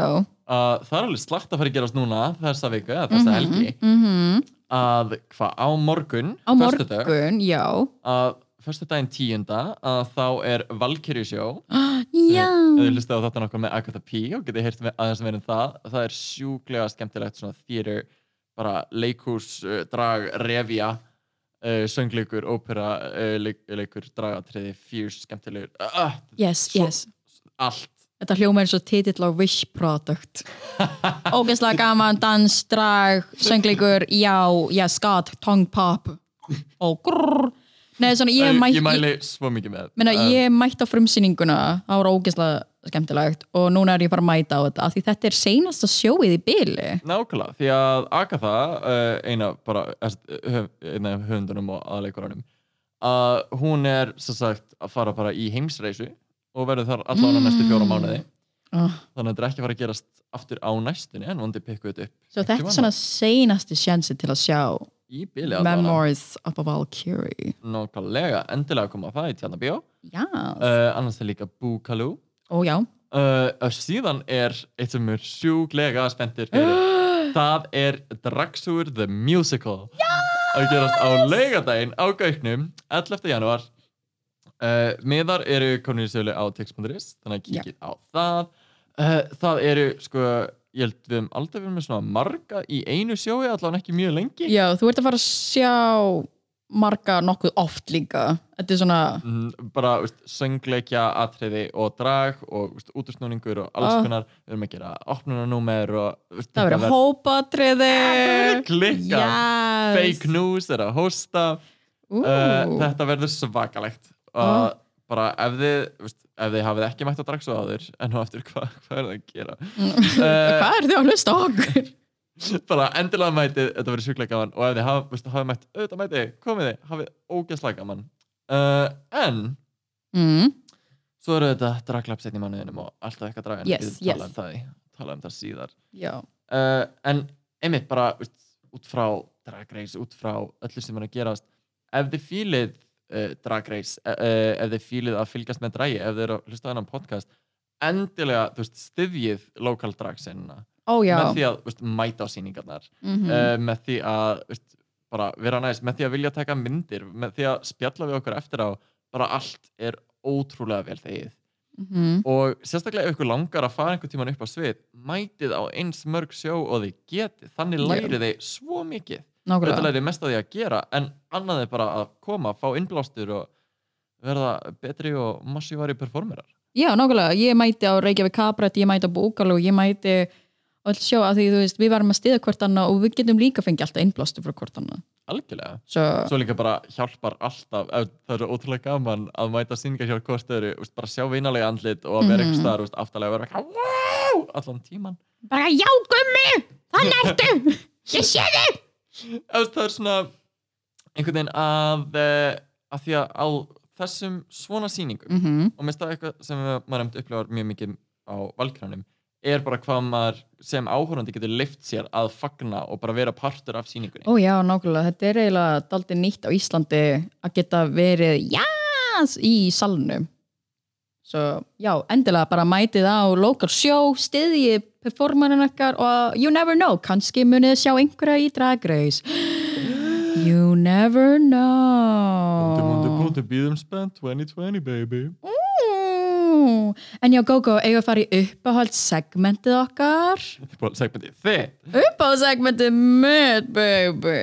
Að það er alveg slagt að fara að gerast núna þessa viku, eða þessa helgi mm að hvað, á morgun Á morgun, já. að föstudaginn tíunda að þá er Valkyrie show Já ef þið hlustið á þetta nokkuð með Agatha P og getið heyrt með- aðeins meira um það það er sjúklega skemmtilegt svona theater bara leikús, uh, drag, revja uh, söngleikur, ópera uh, leik, leikur, dragatriði fierce, skemmtilegur. Uh, Yes, Svo- yes. allt. Þetta hljóma eins og titill á Wish Product. Ógeðslega gaman, dans, drag, söngleikur, já, já, skat, tongue pop. Og grrr Nei, svona, ég, mætt, ég mæli svo mikið með Meina, Uh, ég mætti á frumsýninguna það var ógeðslega skemmtilegt og núna er ég bara að mæta á þetta því þetta er seinasta sjóið í byli Nákvæmlega, því að Agatha, uh, eina bara, eh, eina af höfundunum og aðleikurunum, að hún er sem sagt að fara bara í heimsreisu og verður þar allan á næstu fjóra mánuði. oh. Þannig að þetta er ekki að fara að gerast aftur á næstunni en vondi pikku þetta upp. Svo þetta er svona seinasti sjansi til að sjá. Memoirs of a Valkyrie Nákvæmlega, endilega að koma að það í tjarnabíó. Já, Uh, annars er líka Bookaloo. Ó já. Uh, og síðan er eitt sem er sjúklega spenntir fyrir. það er Dragsúr the Musical. Að gerast á laugadaginn á Gauknum 11. janúar. Uh, miðar eru konur í sölu á tix.is þannig að kíkið á það. Uh, það eru sko ég held við um aldrei verið með svona marga í einu sjói allavega ekki mjög lengi. Já, þú ert að fara að sjá marga nokkuð oft líka. Þetta er svona Mhm, bara veist, söngleikja, atriði og drag og veist, útúrsnúningur og alls Ah. konar. Við erum að gera opnunarnúmer Það verður hópatriði. Klikka yes. fake news er að hosta uh, þetta verður svakalegt. Og bara ef þið veist, ef þið hafið ekki mætt að dragsa áður en nú eftir hvað hva er það að gera? Uh, Hvað er þið að hlusta á okkur? bara endilega mætið, þetta verður sjúklega gaman. Og ef þið hafið, hafið mætt auðvitað mætið, komið þið, hafið ógeðslega gaman. Uh, en Mm. svo eru þetta draglap setni mánuðinum og alltaf eitthvað dragan Yes, tala, yes. um það, í- tala um það síðar. Uh, en einmitt bara veist, út frá drag race, út frá öllu sem er að gerast ef þið fílið uh, drag race uh, uh, ef þið fílið að fylgjast með dragi ef þið eru að hlusta á þennan podcast endilega, þú veist, styðjið lokal dragsenina já. Með því að veist, mæta á sýningarnar. Mhm. uh, með því að veist, vera næst, með því að vilja taka myndir með því að spjalla við okkur eftir á bara allt er ótrúlega vel þegið. Mhm. og sérstaklega ef ykkur langar að fara einhvern tíman upp á svið mætið á eins mörg sjó og þið getið. Þannig lærið þið svo mikið. Þetta lærið mest að því að gera en annað er bara að koma, fá innblástur og verða betri og massívari performerar. Já, nákvæmlega, ég mæti á Reykjavík Kabrætt, ég mæti á Búkalú, ég mæti öll sjó að því þú veist, við varum að stiða hvort annað og við getum líka fengið alltaf innblástu frá hvort annað. algjörlega Svo, svo líka bara hjálpar alltaf það er ótrúlega gaman að mæta sýningar hjá hvort öðru, veist, bara sjá vinalega andlit og að vera Mhm. eitthvað staðar, veist, aftalega að vera wow! allan tíman Bara já gummi, þannig ertu Ég sé þig! Það er svona einhvern veginn að eh, að því að á þessum svona sýningum mm og minnst það eitthvað sem maður hefði upplifað mjög mikið á valkránum er bara hvað maður sem áhörandi getur lift sér að fagna og bara vera partur af sýningunni. Ó já, nákvæmlega, þetta er eiginlega daldið nýtt á Íslandi að geta verið jás í salnum. Svo já, endilega bara mætið á local show, stiðji performanin ekkar og you never know kannski munið sjá einhverja í Drag Race. You never know. Póti býðum spennt 2020 baby. Mm. En já, GóGó, eigum við að fara í uppáhald segmentið okkar? Segmenti þitt? Uppáhaldssegmentið mitt, baby.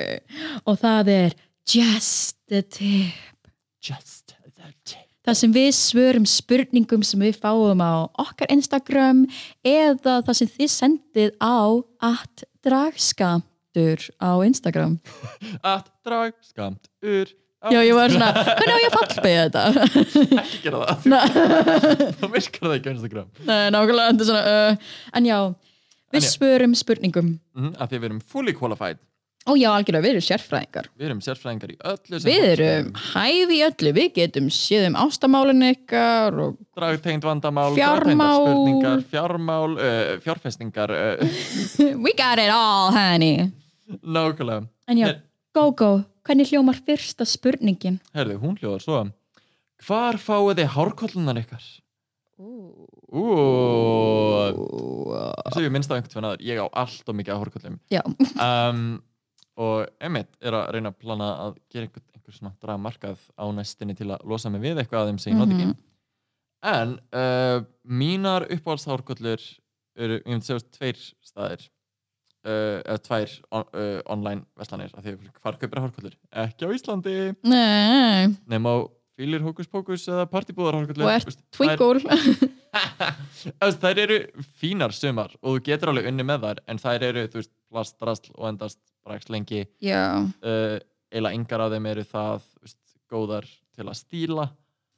Og það er Just the Tip. Just the tip. Það sem við svörum spurningum sem við fáum á okkar Instagram eða það sem þið sendið á at dragskamtur á Instagram. Að drag skamt ur Já, ég var svona, hvernig á ég að fallbeigja þetta? ekki gera það. Þá virkar það ekki á Instagram. Nei, nákvæmlega, þetta er svona uh, en já, En við já. svörum spurningum. Mm, að því við erum fully qualified. Ó já, algjörlega, við erum sérfræðingar. Við erum sérfræðingar í öllu sem Við erum hæfi í öllu, við getum séð um ástamálinu ykkar og dragtegnd vandamál Fjármál. spurningar, fjármál uh, fjárfestingar uh, we got it all, honey. nákvæmlega. En já, Her- Gógó, hvernig hljómar fyrsta spurningin? herðu, hún hljóðar svo. Hvar fáið þið hárkollunar ykkar? Eins og ég minnst á einhvern veginn aður, ég á allt og mikið á hárkollum. Já, um, og Emmett er að reyna að plana að gera einhver, einhver svona dragmarkað á næstinni til að losa mig við eitthvað þeim sem ég noti ekki. En uh, mínar uppáhaldshárkollur eru, ég myndi segja tveir staðir eða tvær on, uh, online veslanir af því að hvar kaupir hárkollur? ekki á Íslandi. Nei, nema á fýlir hókus pókus eða partibúðar hárkollur. Og ert twinkle. þær eru fínar sumar og þú getur alveg unni með þær en þær eru, þú veist, plast, drasl og endast bara ekki lengi. Já, uh, eiginlega engar af þeim eru það veist, góðar til að stíla.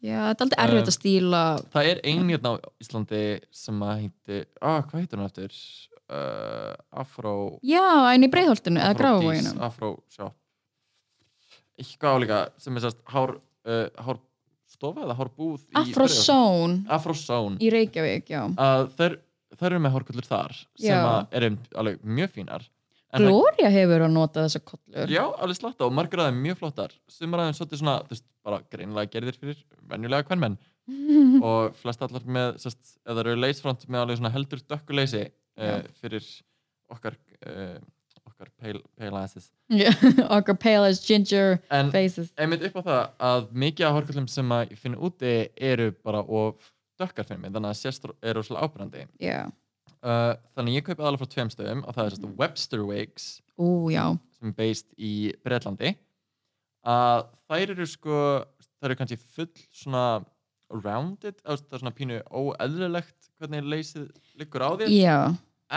Já, þetta er aldrei erfitt að stíla. það er ein hérna á Íslandi sem að heiti, ah, hvað heitir hún eftir uh, Afro Já, en í breiðholtinu, eða gráfavóginu. Afro shop. Eitthvað álíka sem er sérst hár, uh, hárstofa eða hárbúð í Breiðholti. Afrozone Afrozone í Reykjavík, já. að þær, þær eru með hárkullur þar sem eru alveg mjög fínar. Gloria hefur að nota þessa kollur. Já, alveg slatta og margar af þeim mjög flottar. Sumar af þeim svolítið svona, þú veist, bara greinilega gerðir fyrir venjulega hvernmenn og flest allar með, sérst, eða eru leysfront með alveg svona heldur dökkuleysi uh, fyrir okkar uh, okkar pale, pale asses. Okkar pale as ginger en faces. einmitt upp á það að mikið af hórkullum sem að ég finn úti eru bara of dökkar fyrir mig, þannig að sérst eru svolítið ábyrrandi Já. uh, þannig ég kaupi alveg frá tveim stöðum og það er sérst Webster Wigs Ú, sem er based í Breitlandi að þær eru sko þær eru kannski full svona rounded, það er svona pínu óeðlilegt hvernig leysið liggur á þér Já.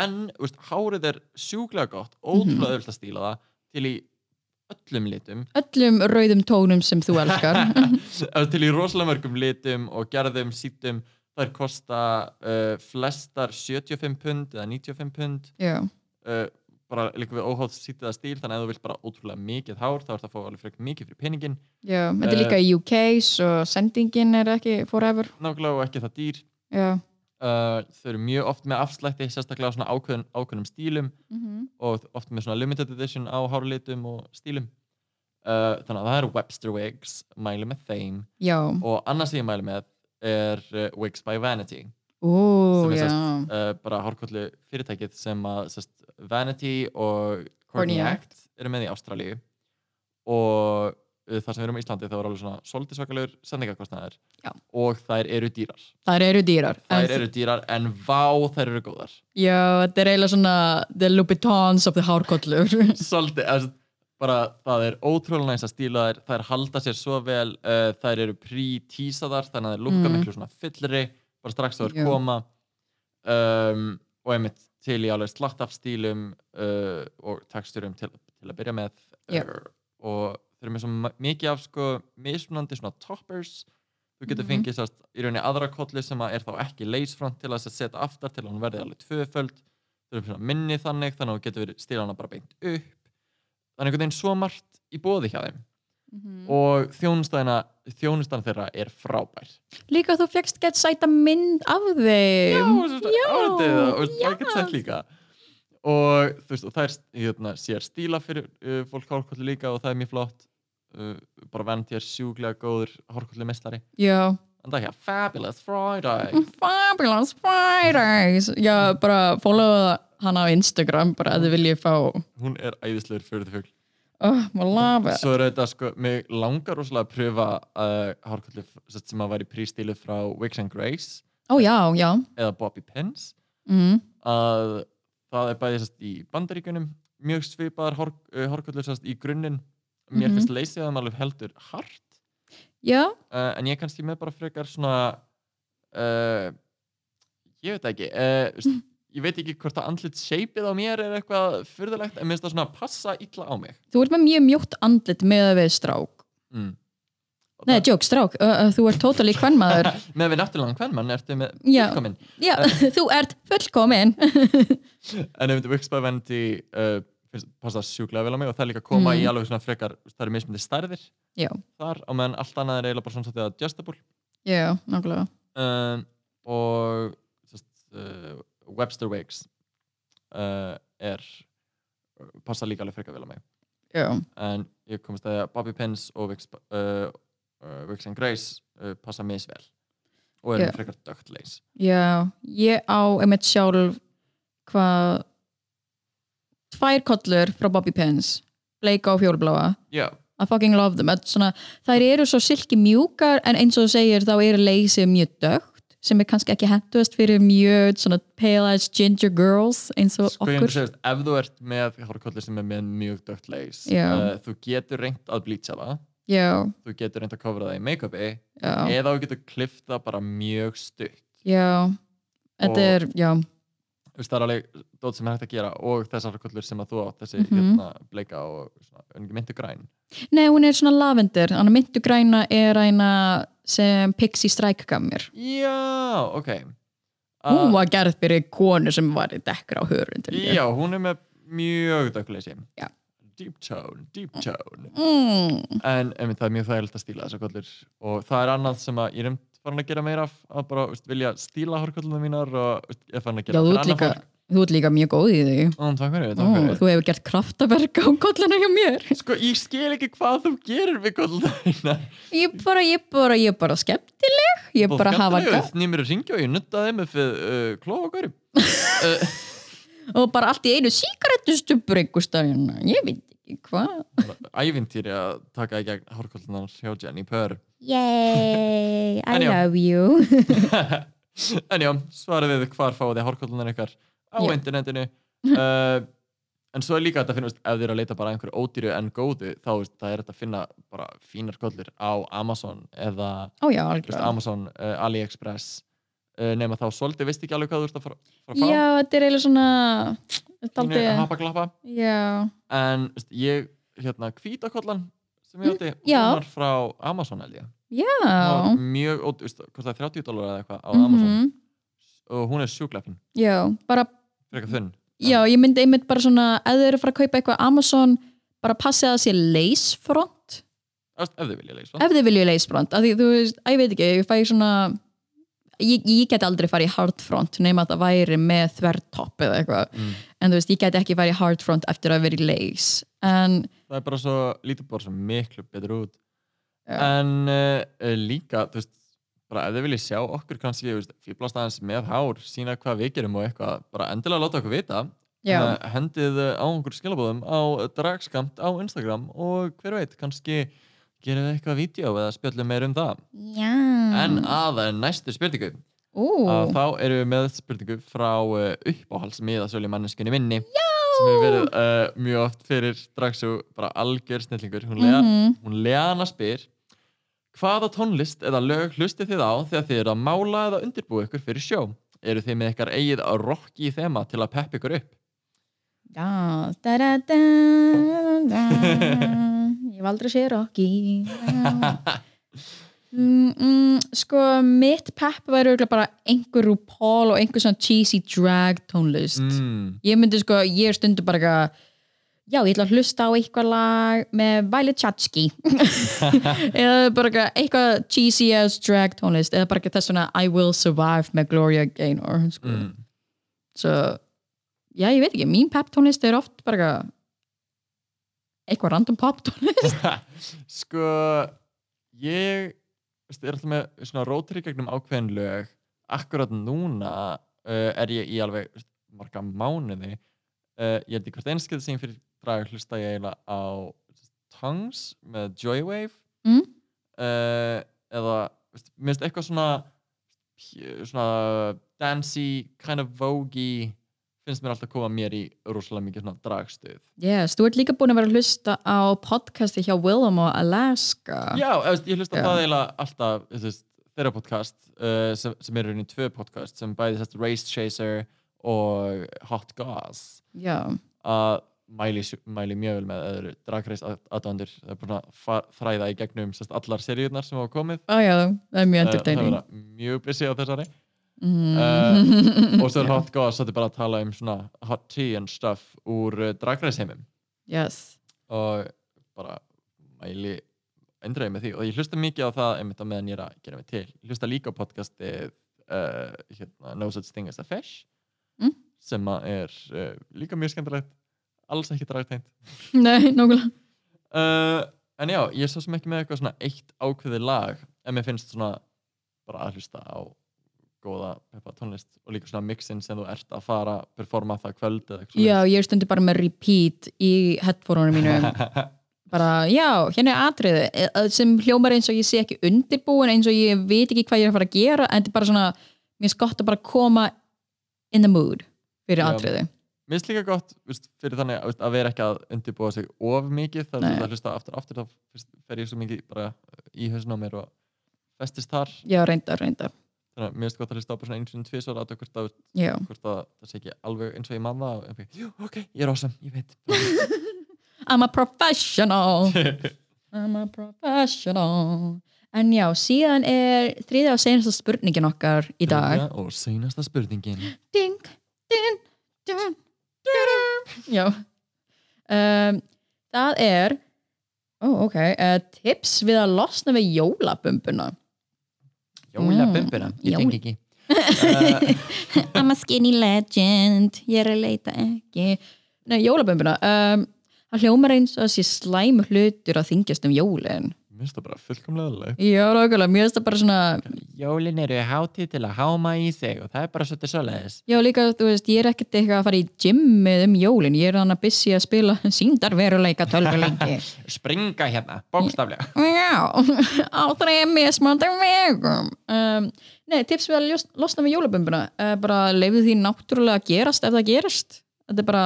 en veist, hárið er sjúklega gott ótrúlega öðvöld að stíla það til í öllum litum Öllum rauðum tónum sem þú elskar. Til í rosalega mörgum litum og gerðum sítum þær kosta uh, flestar 75 pund eða 95 pund uh, bara líka við óháð sítið að stíl þannig að þú vilt bara ótrúlega mikið hár þá ert að fá alveg frekar mikið fyrir peningin Já, þetta er líka í UK svo sendingin er ekki forever. nákvæmlega og ekki það dýr Já. Uh, þau eru mjög oft með afslætti sérstaklega á svona ákveðun, ákveðnum stílum Mm og oft með svona limited edition á hárlitum og stílum. Uh, þannig að það eru Webster Wigs mæli með þeim Já. og annars sem ég mæli með er uh, Wigs by Vanity. Ú, sem er uh, bara hárkollu fyrirtækið sem að sest, Vanity og Courtney Act. eru með í Ástralíu. Og þar sem við erum í Íslandi þá er alveg svona svolítið svakalegur sendingakostnaðir Já. og þær eru dýrar Þær eru dýrar. þær eru dýrar en vá þær eru góðar Já, þetta er eiginlega svona the Louboutins of the hárkollur. svolítið, bara það er ótrúlega næst að stíla þær þær halda sér svo vel uh, þær eru pre-tísaðar þannig að þær lukka Mm. miklu svona fyllri bara strax Já. þær koma um, og einmitt til í alveg slatt af stílum uh, og texturum til, til að byrja með uh, og þeir eru með svo mikið af sko mismunandi svona toppers. Þú getur Mhm. fengið sérst í rauninni aðra kolli sem að er þá ekki leysfront til að setja aftar til að hún verði alveg tvöföld. Þau eru svona minni þannig þannig að þú getur stíla hana bara beint upp. Þannig einhvern veginn svo margt í bóði hjá þeim. Mhm. og þjónustæðina þjónustan þeirra er frábær. Líka þú fegst gett sæta mynd af þeim. Og svo- Já, það og já. það getur sætt líka. Og þú veist og það er hérna, sér stíla fyrir uh, fólk hárkolli líka og það er mjög flott bara vend ég er sjúklega góður hárkolli meslari Já, en það er hér Fabulous Friday Fabulous Fridays. Já, bara followa hana á Instagram bara að þið viljið fá. Hún er æðislegur fyrir þau fugl. Oh, love it. Svo er þetta sko, mig langar rosalega að pröfa uh, hárkolli sem sem að væri prístílu frá Wigs and Grace. Ó já, já. Eða Bobby Pins mm. að það er bæði sest, í bandaríkunum mjög svipaðar hárkollur sest, í grunninn mér Mhm. finnst leysið að maður heldur hart. Já, uh, en ég kannski með bara frekar svona uh, ég veit ekki uh, ég veit ekki hvort að andlit shapeið á mér er eitthvað fyrðulegt en mér finnst það svona passa illa á mig. Þú ert með mjög mjótt andlit með að við strák. Mm. Nei, joke, strák, þú ert totally kvennmaður með við náttúrulega hvern mann ertu með Já. fullkomin Já, þú ert fullkomin en ef by Vanity uh, finnst, passa sjúklega vel á mig og það er líka að koma Mm. í alveg svona frekar það eru mismyndi stærðir Já, þar á meðan allt annað er eiginlega bara svona svolítið adjustable. Já, nákvæmlega. Um, og sest, uh, Webster Wigs uh, er passa líka alveg frekar vel á mig. Já, en ég komist að Bobby Pins og Wigs, uh, uh, and Grace uh, passa misvel og er Já. frekar dögt leys já, ég á einmitt sjálf hvað tvær kollur frá Bobby Pins bleika og fjólbláa já, I fucking love them. Svona, þær eru svo silki mjúkar en eins og þú segir þá eru leysið mjög dögt sem er kannski ekki hentuast fyrir mjög svona pale as ginger girls eins og sko okkur. veist, ef þú ert með hárkollir sem er með mjög dögt leys uh, þú getur reynt að bleacha það. Já, þú getur reynt að kofra það í make-upi eða þú getur klifta bara mjög stutt. Já. Þetta er, já, það er alveg dót sem er hægt að gera og þessar kollur sem að þú átt þessi Mhm. hérna bleika og svona, ungi myndu græn? Nei hún er svona lavender hann myndu græna er eina sem Pixie Strike gaf mér. Já, ok. Hún Uh, var gerð fyrir konu sem var í dekkra á hörundur Já, hún er með mjög dökuleysi. Deep tone, deep tone. Mm, En einmitt, það er mjög þægilegt að stíla þessar kollur og það er annað sem að ég er um farin að gera meira af að bara veist, vilja stíla hárkolluna mínar og veist, ég er farin að gera líka fólk. þú ert líka mjög góð í því. Ó, takk fyrir, Ó, takk fyrir. þú hefur gert kraftaverk á kolluna hjá mér. Sko, ég skil ekki hvað þú gerir við kolluna þína. Ég bara, ég bara, ég bara skemmtileg. Ég bara hafa gatt Nýmur að ringja og ég nuttaði með fyrir uh, klófagörum uh, og bara allt í einu síkarettustubbur einhver stafn, ég veit hvað? Ævintýri að taka í gegn hárkollunar hjá Jenny Purr. Yay, I love you. en já, svarið við hvar fáið þið hárkollunar ykkar? Á Já. internetinu. Uh, en svo er líka þetta að finna veist, ef þið eru að leita bara að einhverju ódýru en góðu þá veist, það er þetta að finna bara fínar kollur á Amazon eða ó já, veist, algjörlega. Amazon, uh, AliExpress nema þá svolítið, veist ekki alveg hvað þú ert að fara, fá? Já, þetta er eiginlega svona aldrei hapaglappa já, en veist, ég, hérna, hvítakollan sem ég átti, var frá Amazon held ég. Var mjög, ód- veist, hvað það er 30 dólar eða eitthvað á Amazon. Mhm. og hún er sjúklega fín, já, bara já, ég myndi einmitt bara svona ef þau eru að fara að kaupa eitthvað á Amazon bara passið að það sé leysfront ef þið vilja leysa ef þið vilju leysfront, af því þú veist, að ég veit ekki ég fæ svona ég, ég get aldrei farið hardfront nema að það væri með þvertopp eða eitthvað. Mm. en þú veist, ég get ekki farið hardfront eftir að vera í leys en það er bara svo, lítið bara svo miklu betur út. Já. en uh, líka, þú veist bara ef þið viljið sjá okkur kannski fýblast aðeins með hár, sína hvað við gerum og eitthvað, bara endilega láta okkur vita. Uh, hendið á einhver skilabóðum á dragskamt á Instagram og hver veit, kannski gerum við eitthvað vídeo eða spjöllum meir um það Já. en að næstu spurningu að þá erum við með spurningu frá uh, uppáhaldsmiðasölu manneskunni minni Já! sem hefur verið uh, mjög oft fyrir dragsú bara algjör snillingur hún, Lea, Mhm. hún Leana spyr hvaða tónlist eða lög hlustið þið á þegar þið eru að mála eða undirbúa ykkur fyrir sjó eru þið með ykkar eigið rocki þema til að peppa ykkur upp da, da, da, da, da. Ég hef aldrei séð Rocky Mm, mm, sko, mitt pepp væri bara einhver RuPaul og einhver svona cheesy drag tónlist mm. ég myndi sko, ég er stundu bara eitthvað já, ég ætla að hlusta á eitthvað lag með Violet Chachki eða bara eitthvað, cheesy as drag tónlist eða bara þess svona I Will Survive með Gloria Gaynor sko. Mm. svo, já, ég veit ekki mín pepp tónlist er oft bara eitthvað eitthvað random pop tónlist sko ég er alltaf með svona rótri gegnum ákveðin lög. Akkurat núna uh, er ég í alveg marga mánuði. Uh, ég held í hvert einskið sem fyrir drag hlusta ég eiginlega á Tongues með Joywave. Mm. uh, eða finnst eitthvað svona svona dancey kind of voguey finnst mér alltaf koma mér í rosalega mikið svona dragstuð yes, þú ert líka búin að vera að hlusta á podcasti hjá Willem og Alaska. Já, ég hlusta á Já. það eiginlega alltaf veist, þeirra podcast uh, sem, sem eru rauninni tvö podcast sem bæði sett Race Chaser og Hot Goss. Já, að mæli, mæli mjög vel með öðru dragreist aðdándur það er búin að þræða í gegnum sest, allar seríunar sem hafa komið. Ó, já, það er mjög það entertaining. vera mjög busy á þessari mm. og svo er Hot Goss þetta er bara að tala um svona hot tea and stuff úr uh, dragreisheimum yes. Og bara mæli endræði með því. Og ég hlusta mikið á það einmitt á meðan ég er að gera mig til. Ég hlusta líka á podcastið uh, hérna, No Such Thing as a Fish Mm. sem er uh, líka mjög skemmtilegt. Alls ekki dragteint Nei, nákvæmlega. Uh, en já, ég er svo sem ekki með eitthvað svona eitt ákveðið lag en mér finnst svona bara að hlusta á góða peppa tónlist og líka svona mixin sem þú ert að fara performa það kvöld eða eitthvað Já, ég stundu bara með repeat í headphoneunum mínum. Bara, já, hérna er atriði eh, eh, sem hljómar eins og ég sé ekki undirbúin eins og ég veit ekki hvað ég er að fara að gera en þetta er bara svona, mér er gott að bara koma in the mood fyrir Já. atriði Mér finnst líka gott veist, fyrir þannig veist, að vera ekki að undirbúa sig of mikið þar Nei. að hlusta aftur aftur þá fer ég svo mikið bara í mér og festist þar. Já, reynda, reynda þannig að mér finnst gott að hlusta á bara svona sinni tvisvar að hvort, að, Já, hvort að það sé ekki alveg eins og ég man það og ég jú, ok, ég er awesome, ég veit. I'm a professional. I'm a professional. En já, síðan er þriðja og senasta spurningin okkar í dag. Þriðja og seinasta spurningin. Ding, ding, ding, ding. Já. Um, Það er ó, ok, uh, tips við að losna við jólabumbuna Jólabumbuna, ég jól- tengi ekki. I'm a skinny legend ég er að leita ekki. Nei, jólabumbuna um, Það hljómar eins og sé slæm hlutur að þingjast um jólin Mér finnst það bara fullkomlega leið Já, nákvæmlega, mér finnst það bara svona Jólin eru hátíð til að háma í sig og það er bara svolítið svoleiðis. Já, líka, þú veist, ég er ekkert eitthvað að fara í gymmið um jólin, ég er hann að busy að spila síndarveruleika tölvuleiki. Springa hérna, bókstaflega. Já, á þreim mismandi vegum. Um, Nei, tips við að losna við jólabumbuna uh, bara leifðu því náttúrulega að gerast ef það gerist. Þetta er bara,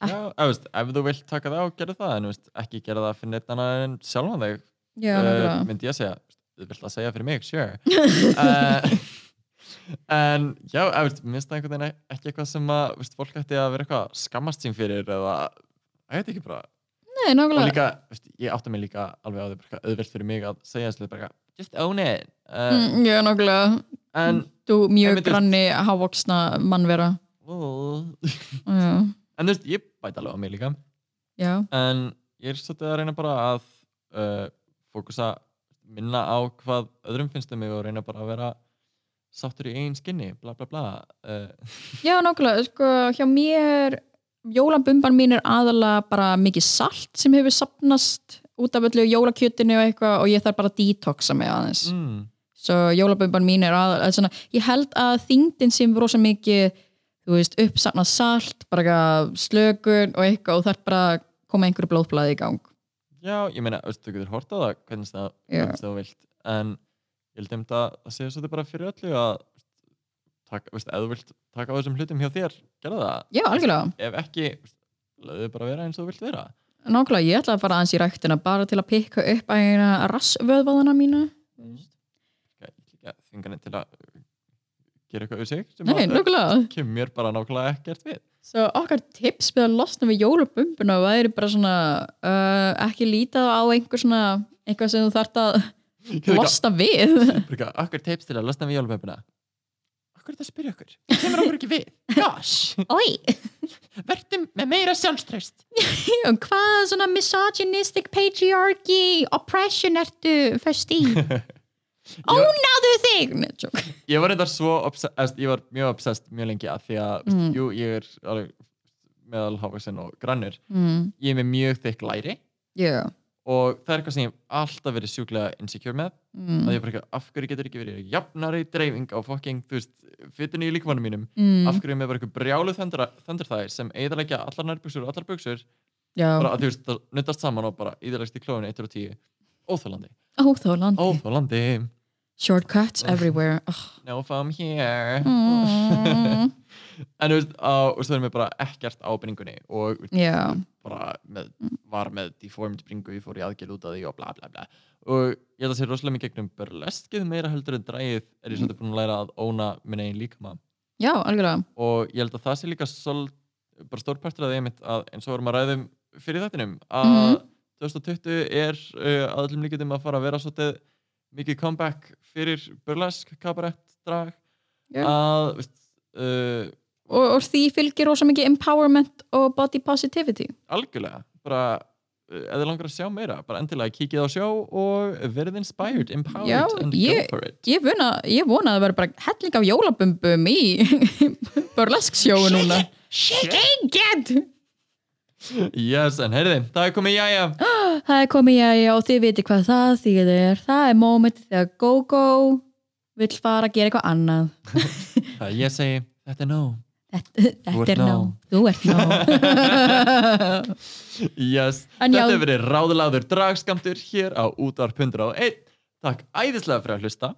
Já, veist, ef þú vilt taka það og gera það en veist, ekki gera það fyrir neitt annað en sjálfan þig. já, uh, myndi ég að segja þú vilt það segja fyrir mig, sure. Uh, en já, veist, mér finnst það einhvern veginn ekki eitthvað sem að veist, fólk ætti að vera eitthvað að skammast sín fyrir eða, ég veit ekki bara. Nei, nákvæmlega. Líka, veist, ég átta mig líka alveg á því auðvelt fyrir mig að segja þessu bara just own it. Uh, mm, Já, nákvæmlega. en Þú Ég mjög granni hávoksna mannvera. Uh, Já, en þú veist, ég bæti alveg á mig líka. Já, en ég er svolítið að reyna bara að uh, fókusa minna á hvað öðrum finnst um mig og reyna bara að vera sáttur í eigin skinni bla bla bla uh, já nákvæmlega sko, hjá mér jólabumban mín er aðalega bara mikið salt sem hefur sapnast út af öllu jólakjötinu og eitthvað og ég þarf bara að detoxa mig aðeins. Mm, svo jólabumban mín er aðalega svona, ég held að þingdin sem rosa mikið þú veist, uppsapnað salt bara slökun og eitthvað og þarf bara að koma einhverju blóðblæði í gang já, ég meina, þú getur hort á það hvernig það, hvernig það vilt en ég held um þetta að segja svolítið bara fyrir öllu að ef þú vilt taka á þessum hlutum hjá þér gera það, já, algjörlega, ef ekki löðu bara vera eins og þú vilt vera. Nákvæmlega ég ætla að fara aðeins í ræktina bara til að pikka upp að eina rassvöðvaðana mína. Þingarni til að gera eitthvað sig sem að- kemur mér bara nákvæmlega ekkert við Svo okkar tips við að losna við jólabumbuna væri bara svona uh, ekki líta á einhver svona eitthvað sem þú þarft að Losta við. Okkur tips til að losna við jólapöpuna Okkur er þetta að spyrja okkur? Kemur okkur ekki við. Gosh, Oi, verðum með meira sjálfströst hvað svona misogynistic patriarchy oppression ertu fyrst í? Ónáðu þig! Ég var reyndar svo obsessed Ég var mjög obsessed mjög lengi að Því að, mm. jú, ég er alveg meðal hávaxinn og grannur mm. Ég er með mjög þykk læri yeah. og það er eitthvað sem ég hef alltaf verið sjúklega insecure með mm. að ég bara eitthvað, af hverju getur ekki verið jafnari dreifing á fucking, þú veist, fytinu í líkmannum mínum Mm. af hverju er með bara eitthvað brjálu þöndur sem eðalegja allar nærbuksur og allar Já, bara að þú veist, það nuttast saman og bara eðalegst í klófinu 1 og 10 óþólandi, óþólandi óþólandi Shortcuts everywhere. Oh. no from here. Mm. en þú veist, og svo erum við bara ekkert á bringunni og Já, bara með, var með deformed bringu, ég fór í aðgjörð út af því og bla bla bla. Og ég held að sé rosalega mikið gegnum burleskið meira heldur en drægið er ég svolítið búin að læra að óna minn eigin líkama. Já, algjörlega. Og ég held að það sé líka sol, bara stórpartur af því einmitt að eins og vorum að ræðum fyrir þettinum að Mhm. 2020 er uh, að öllum líkjum að fara að vera svolítið mikið comeback fyrir burlesk, kabarett, drag. Já. að veist, uh, og, og því fylgir rosa mikið empowerment og body positivity. Algjörlega. Bara ef þið langar að sjá meira, bara endilega kíkið á sjó og verið inspired, empowered Já, and ég- go for it. Ég vona, ég vona að það verður bara helling af jólabumbum í burlesk sjóu núna. Shake it! Yes, en heyrði, það er komið jæja Það er komið jæja og þið viti hvað það þýðir. Það er moment þegar GóGó vill fara að gera eitthvað annað. Það ég segi, þetta er nóg. Þetta, er nóg. Þú ert nóg. Yes, þetta hefur verið ráðlaður dragskamtur hér á útvarp 101 Takk æðislega fyrir að hlusta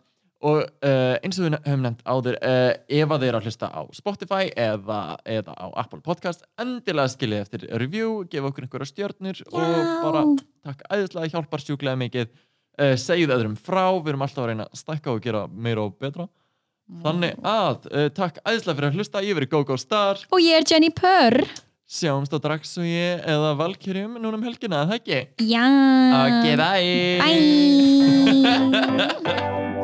og uh, eins og við höfum nefnt áður uh, ef að þið eru að hlusta á Spotify eða, eða á Apple Podcast endilega skiljið eftir review gefa okkur einhverja stjörnur og bara takk æðislega, hjálpar sjúklega mikið uh, segið öðrum frá, við erum alltaf að reyna að stækka og gera meira og betra þannig að takk æðislega fyrir að hlusta ég verið GóGó Star Og ég er Jenny Purr sjáumst á Dragsúi eða Valkyrjum núna um helgina, það ekki? Já. Ok, bye! Bye.